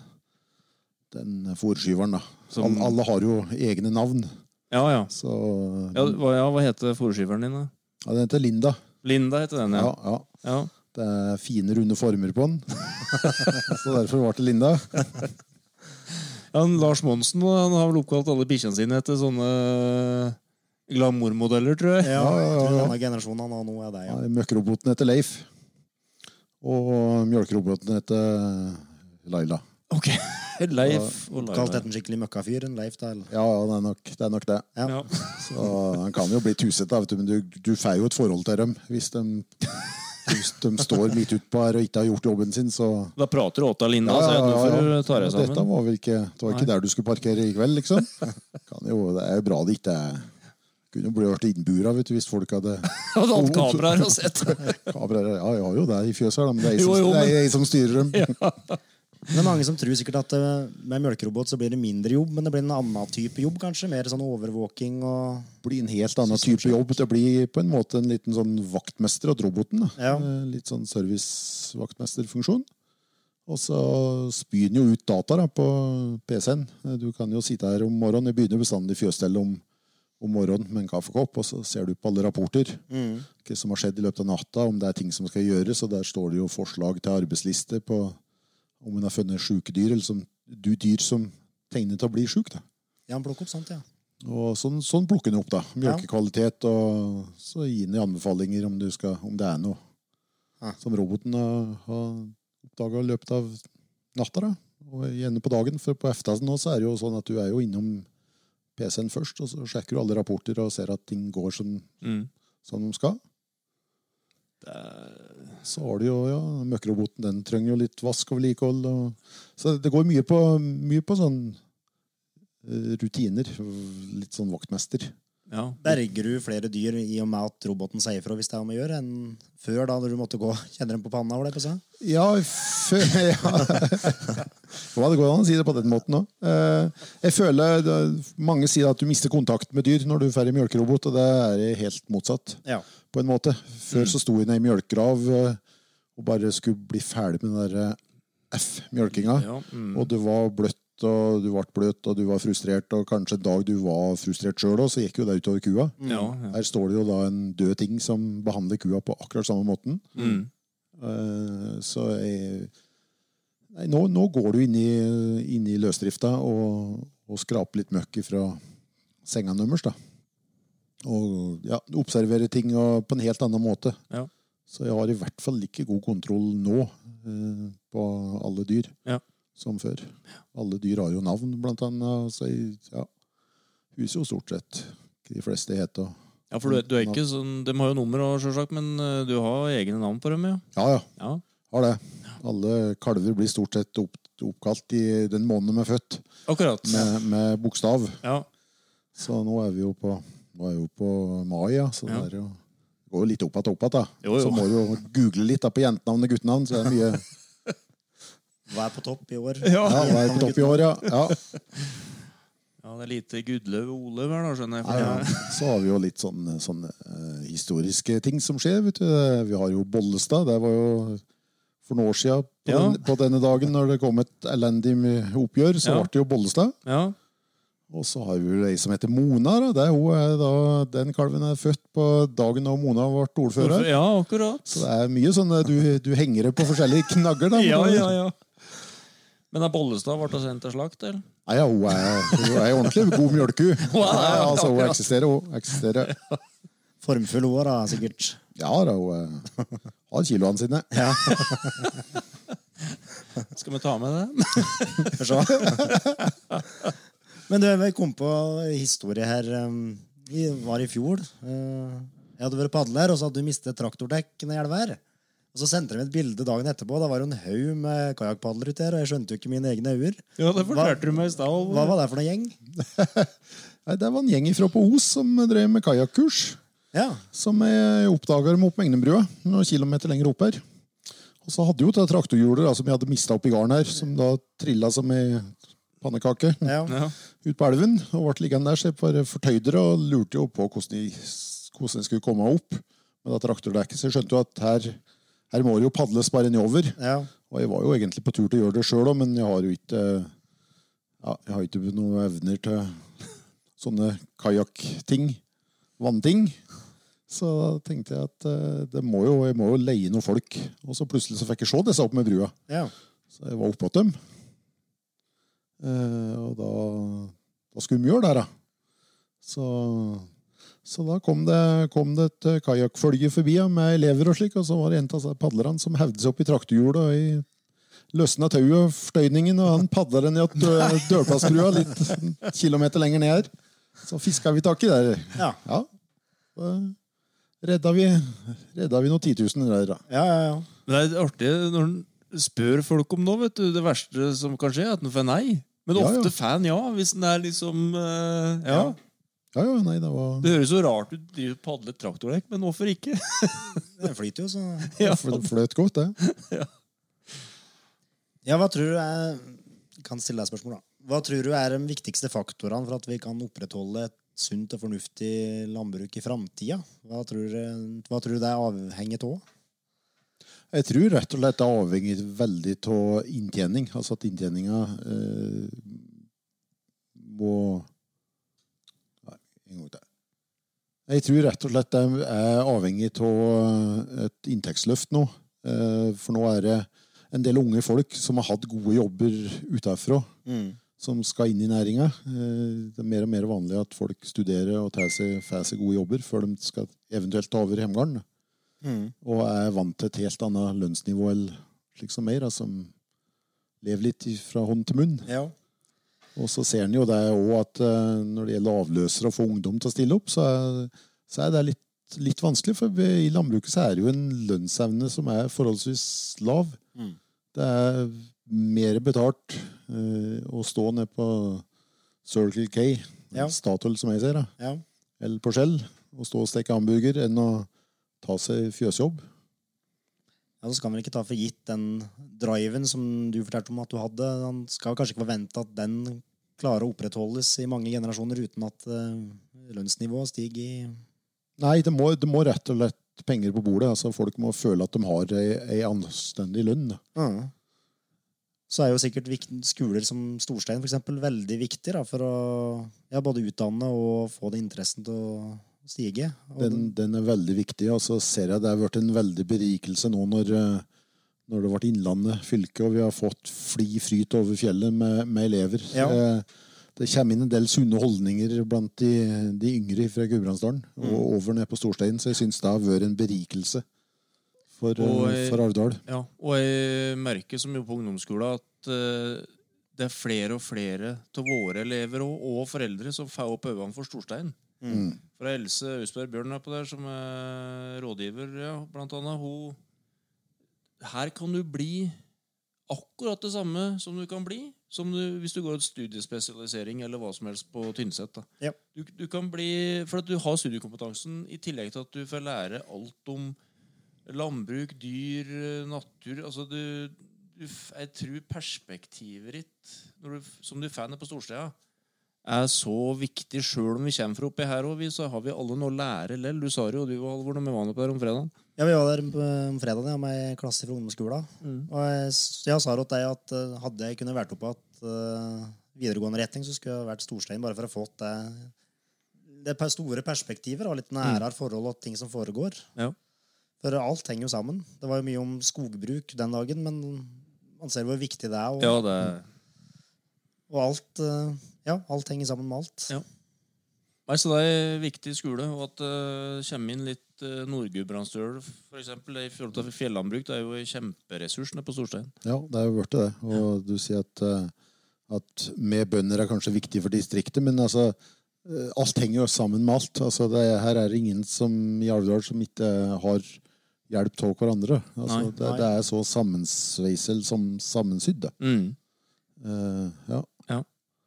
den fòrskyveren, da. Som- Alle, alle har jo egne navn. Ja, ja. Så Ja, hva, ja, hva heter fòrskyveren din, da? Ja, den heter Linda. Linda heter den, Ja, ja. ja. ja. Det er fine, runde former på den. så derfor ble det Linda. Ja, Lars Monsen han har vel oppkalt alle bikkjene sine etter sånne glamourmodeller, tror jeg. Ja, Ja, ja, ja, tror denne generasjonen og nå er det, ja. Ja, Møkkroboten heter Leif. Og mjølkeroboten heter Laila. Ok. Leif og Laila. Kalt en skikkelig møkkafyr, en Leif da Ja, ja, det er nok det. Er nok det. Ja. Ja. Så Han kan jo bli tusete, vet du, men du, du får jo et forhold til dem hvis de, hvis de står midt utpå her og ikke har gjort jobben sin. Så Da prater du Linda, ja, Linda, så ja. nå får du ta deg Dette var vel ikke, det var ikke Nei. der du skulle parkere i kveld, liksom. Kan jo, det er jo bra det ikke er Kunne jo blitt innbura vet du, hvis folk hadde Hadde hatt kameraer og sett. kameraer. Ja, jeg har jo det i fjøset, men det er jeg som, jo, er men- som styrer dem. Men det er mange som tror sikkert at eh, med mjølkerobot så blir det mindre jobb, men det blir en annen type jobb, kanskje? Mer sånn overvåking og blir en helt annen type jobb. Det blir på en måte en liten sånn vaktmester av roboten. Ja. Eh, Litt sånn servicevaktmesterfunksjon. Og så spyr den jo ut data da, på PC-en. Eh, Du kan jo sitte her om morgenen. Jeg begynner bestandig fjøsstellet om, om morgenen med en kaffekopp, og så ser du på alle rapporter. Hva som har skjedd i løpet av natta, om det er ting som skal gjøres. Og der står det jo forslag til arbeidsliste på om hun har funnet sjuke dyr, eller som, du dyr som tegner til å bli sjuk. Ja, han plukker opp sånt, ja. Og sånn, sånn plukker han opp, da. Mjølkekvalitet, og så gir han anbefalinger om, du skal, om det er noe Ja. som roboten har, har oppdaga i løpet av natta. da. og gjerne på dagen. For på eftasen nå så er det jo sånn at du er jo innom PC-en først, og så sjekker du alle rapporter og ser at ting går som, Mm. som de skal. Så har du jo ja, møkkroboten, den trenger jo litt vask og vedlikehold. Så det går mye på, mye på sånn eh, rutiner. Litt sånn vaktmester. Ja. Berger du flere dyr i og med at roboten sier ifra hvis det er om å gjøre, enn før, da når du måtte gå kjenner dem på panna? Var det på seg? Ja, før ja. Hva det går an å si det på den måten òg. Jeg føler Mange sier at du mister kontakt med dyr når du er ferdig mjølkerobot, og det er helt motsatt. Ja. på en måte. Før så sto nede i mjølkegrav eh, og bare skulle bli ferdig med den der eh, F-mjølkinga. Ja, mm. Og det var bløtt, og du ble bløt, og du var frustrert, og kanskje en dag du var frustrert sjøl òg, så gikk jo det utover kua. Ja, ja. Her står det jo da en død ting som behandler kua på akkurat samme måten. Mm. Uh, Så jeg Nei, nå, nå går du inn i, inn i løsdrifta og, og skraper litt møkk fra senga deres. da. Og ja, observerer ting og på en helt annen måte. Ja. Så jeg har i hvert fall like god kontroll nå uh, på alle dyr Ja. Som før. Alle dyr har jo navn, blant annet. Så jeg ja, huset jo stort sett de fleste heter. ja, for du, du er ikke sånn De har jo nummer, selvsagt, men eh, du har egne navn på dem, ja? Ja, ja. Ja. Har det. Alle kalver blir stort sett opp, oppkalt i den måneden de er født, Akkurat. med, med bokstav. Ja. Så nå er vi jo på, nå er vi jo på mai, ja. Så det er jo, går jo litt opp igjen opp igjen. Så må du jo google litt da på jentenavn og guttenavn. Så det er mye Hva er på topp i år? Ja, hva er på topp i år, ja. ja. ja, det er lite Gudløv og Olaug her, da, skjønner jeg. ja, ja. Så har vi jo litt sånne, sånn uh, historiske ting som skjer. vet du. Vi har jo Bollestad. Det var jo for noen år siden på, Ja. den, på denne dagen når det kom et elendig oppgjør, så Ja. ble det jo Bollestad. Ja. Og så har vi jo ei som heter Mona. Da. Det er, hun er da, den kalven er født på dagen da Mona ble ordfører. ja, akkurat. Så det er mye sånn eh, du, du henger det på forskjellige knagger. da. Ja, ja, ja. Men er Bollestad ble sendt til slakt, eller? Nei, ja, hun er, hun er ordentlig god mjølku. Ja, altså, hun eksisterer, hun eksisterer. Formfull hun da, sikkert. Ja da, hun er, har kiloene sine. Skal vi ta med det? Får se. Men du, jeg kom på historie her. um, Vi var i fjor. eh, Jeg hadde vært padler, og så hadde du mistet traktordekk i elva her. Og så sendte de et bilde dagen etterpå. Da var det en haug med kajakkpadlere ute her, og jeg skjønte jo ikke mine egne øyne. Ja, det fortalte du meg i stad. Hva var det for noen gjeng? Nei, det var en gjeng ifra på Os som drev med kajakkurs. Ja. Som jeg oppdaga dem opp Megnebrua, noen kilometer lenger opp her. Og så hadde jo det traktorhjulet da, som jeg hadde mista oppi garden her, som da trilla som ei pannekake ja. Ja. ut på elven. Og ble liggende der, så jeg bare fortøyde det og lurte jo på hvordan de, hvordan de skulle komme opp med det traktordekket. Så jeg skjønte jo at her, her må det jo padles bare nedover. ja. Og jeg var jo egentlig på tur til å gjøre det sjøl òg, men jeg har jo ikke ja, Jeg har ikke noen evner til sånne kajakkting. Vannting. Så da tenkte jeg at eh, det må jo, jeg må jo leie noen folk. Og så plutselig så fikk jeg se disse opp med brua. ja. Så jeg var oppå dem. Eh, og da, da skulle vi gjøre det, da. Så, så da kom det, kom det et eh, kajakkfølge forbi ja, med elever og slik, og så var det en av padlerne som hevde seg opp i traktorhjulet og i løsna tauet og fløyningen, og han padla den i at dø- dørplassbrua litt kilometer lenger ned her. Så fiska vi tak i der. Ja. Ja. Redda vi, redda vi noen titusener der, da. Ja, ja, ja. Men det er artig når en spør folk om noe, vet du. Det verste som kan skje, er at en får nei. Men ofte ja. fan ja, hvis en er liksom uh, ja. Ja, ja, ja, nei, det var Det høres så rart ut å padle traktordekk, men hvorfor ikke? Det flyter jo, så Ja. Det fløt godt, det. Ja, hva tror du er kan stille deg spørsmål da. Hva tror du er de viktigste faktorene for at vi kan opprettholde et sunt og fornuftig landbruk i framtida? Hva, tror du- hva tror du det er avhengig av? Jeg tror rett og slett det er avhengig veldig av inntjening. Altså at inntjeninga eh, må en gang til. Jeg tror rett og slett de er avhengig av et inntektsløft nå. Eh, for nå er det en del unge folk som har hatt gode jobber utenfra, som skal inn i næringa. Eh, det er mer og mer vanlig at folk studerer og tar seg, får seg gode jobber før de skal eventuelt ta over hjemgarden og er vant til et helt annet lønnsnivå eller slik som meg, da, som lever litt fra hånd til munn. Ja. Og så ser en jo det òg at eh, når det gjelder avløsere og få ungdom til å stille opp, så er, så er det litt, litt vanskelig. For i landbruket så er det jo en lønnsevne som er forholdsvis lav. Mm. Det er mer betalt eh, å stå nede på Circle K, Ja. Statoil som jeg ser, da, ja. eller på Skjell, og stå og steke hamburger, enn å ta seg fjøsjobb. Ja, så skal man ikke ta for gitt den driven som du fortalte om at du hadde. Man skal kanskje ikke forvente at den klarer å opprettholdes i mange generasjoner uten at eh, lønnsnivået stiger i Nei, det må, det må rett og slett penger på bordet. Altså, folk må føle at de har ei, ei anstendig lønn. da. Så er jo sikkert skoler som Storstein for eksempel, veldig viktig da, for å ja, både utdanne og få det interessen til å stige. Den, den er veldig viktig. Og så ser jeg det har vært en veldig berikelse nå når, eh, når det ble Innlandet fylke, og vi har fått fli fryt over fjellet med, med elever. Ja. Eh, Det kommer inn en del sunne holdninger blant de, de yngre fra Gudbrandsdalen Mm. og over ned på Storstein, så jeg syns det har vært en berikelse for, eh, Og for Arvdal. Ja, og jeg merker som jo på ungdomsskolen at uh, det er flere og flere av våre elever og, og foreldre som får opp øynene for Storstein. Mm. For Else Austberg Bjørn er på der, som er rådgiver, ja, blant annet. Hun Her kan du bli akkurat det samme som du kan bli som du, hvis du går et studiespesialisering eller hva som helst på Tynset. da. Ja. Du, du kan bli, For at du har studiekompetansen i tillegg til at du får lære alt om landbruk, dyr, natur altså du, du, Jeg tror perspektivet ditt når du, som du får på Storsteda, er så viktig sjøl om vi kommer fra oppi her òg. Så har vi alle noe å lære lell. Du sa det jo, du og Halvor, når vi var oppe der om fredagen. Ja, Vi var der på om fredagen ja, med ei klasse fra ungdomsskolen. Og jeg, jeg sa til deg at eh, hadde jeg kunnet vært oppe at uh, videregående retning, så skulle jeg vært Storstein bare for å få det, det store perspektiver og litt nærere forhold og ting som foregår. Ja. For alt henger jo sammen. Det var jo mye om skogbruk den dagen, men man ser hvor viktig det er. Og, Ja, det og alt, eh, ja, alt henger sammen med alt. Ja. Nei, så det er en viktig skole, og at det kommer inn litt uh, Nord-Gudbrandsdøl, for eksempel, i forhold til fjellandbruk. Det er jo kjemperessursene kjemperessurs nede på Storstein. Ja, det er jo blitt det. Og du sier at, uh, at med bønder er kanskje viktig for distriktet, men altså eh, alt henger jo sammen med alt. Altså, det, her er det ingen som i Alvdal som ikke har hjelp av hverandre. Altså, Nei, det, nei. det er så sammensveisel som sammensydd. Mm. Eh, ja.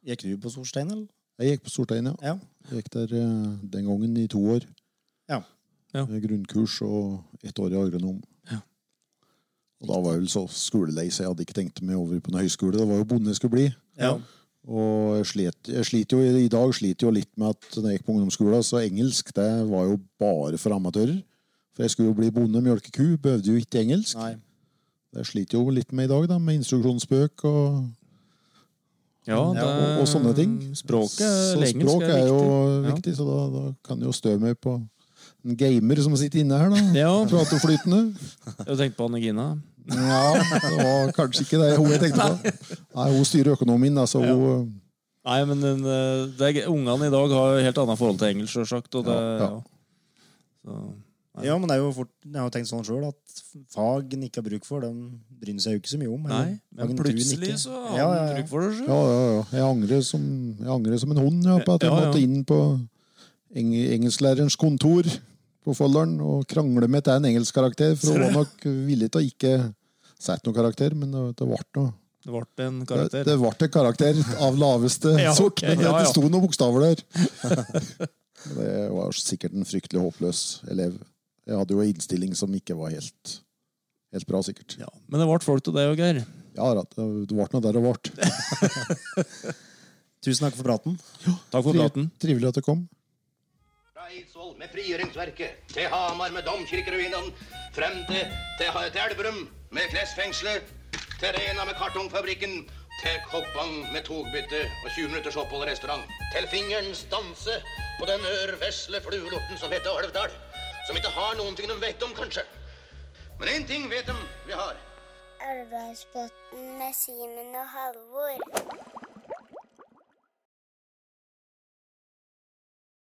Gikk du på Storstein, eller? Jeg gikk på Stortein, ja. Ja. Jeg gikk der eh, den gangen i to år. Ja. Ja. Grunnkurs og ett år i agronom. Ja. Og da var jeg vel så skolelei, så jeg hadde ikke tenkt meg over på noen høyskole. Det var jo bonde jeg skulle bli. Ja. Og jeg, slet, jeg slet jo, i dag sliter jo litt med at når jeg gikk på ungdomsskolen, så engelsk det var jo bare for amatører. For jeg skulle jo bli bonde mjølke ku, behøvde jo ikke engelsk. Nei. Det sliter jo litt med i dag, da, med instruksjonsbøk og Ja, det, og, og sånne ting. Språket så språk er, jo viktig. viktig, så da, da kan jo støve meg på en gamer som sitter inne her, da. Ja. Prater flytende. Jeg har tenkt på Anne-Gina. Ja, det var kanskje ikke det hun jeg tenkte på. Nei, hun styrer økonomien, da, så hun Nei, men den, eh, det er, ungene i dag har jo helt annet forhold til engelsk, sjølsagt. Og det, Ja, ja. ja. Så, Ja, men det er jo fort, jeg har jo tenkt sånn sjøl at fag en ikke har bruk for, den bryr seg jo ikke så mye om. eller nei, men fag en tror en plutselig ikke. så har Ja, ja, ja. bruk for det. selv. Ja, ja, ja. Jeg angrer som, jeg angrer som en hund ja, på at jeg Ja, ja. måtte inn på eng engelsklærerens kontor på Folldalen og krangle med til en engelskkarakter, for hun var nok villig til å ikke sette noen karakter, men det, det ble noe. Det ble en karakter. det ble en karakter av laveste Ja, sort, men ja, ja. det sto noen bokstaver der. det var sikkert en fryktelig håpløs elev. Jeg hadde jo en innstilling som ikke var helt, helt bra, sikkert. Ja, men det ble folk til det òg, Geir. Ja, det ble noe der det ble. Tusen takk for praten. Takk for praten. Trivelig at du kom. Fra Eidsvoll med frigjøringsverket, til Hamar med domkirkeruinene, frem til, til, til Elverum med klesfengselet, til Rena med kartongfabrikken, til Koppang med togbytte og 20 minutters opphold i restaurant. Til fingerens danse på den ørvesle fluelorten som heter Alvdal. Som ikke har noen ting de vet om, kanskje. Men én ting vet de vi har. Alvdalsbotn med Simen og Halvor.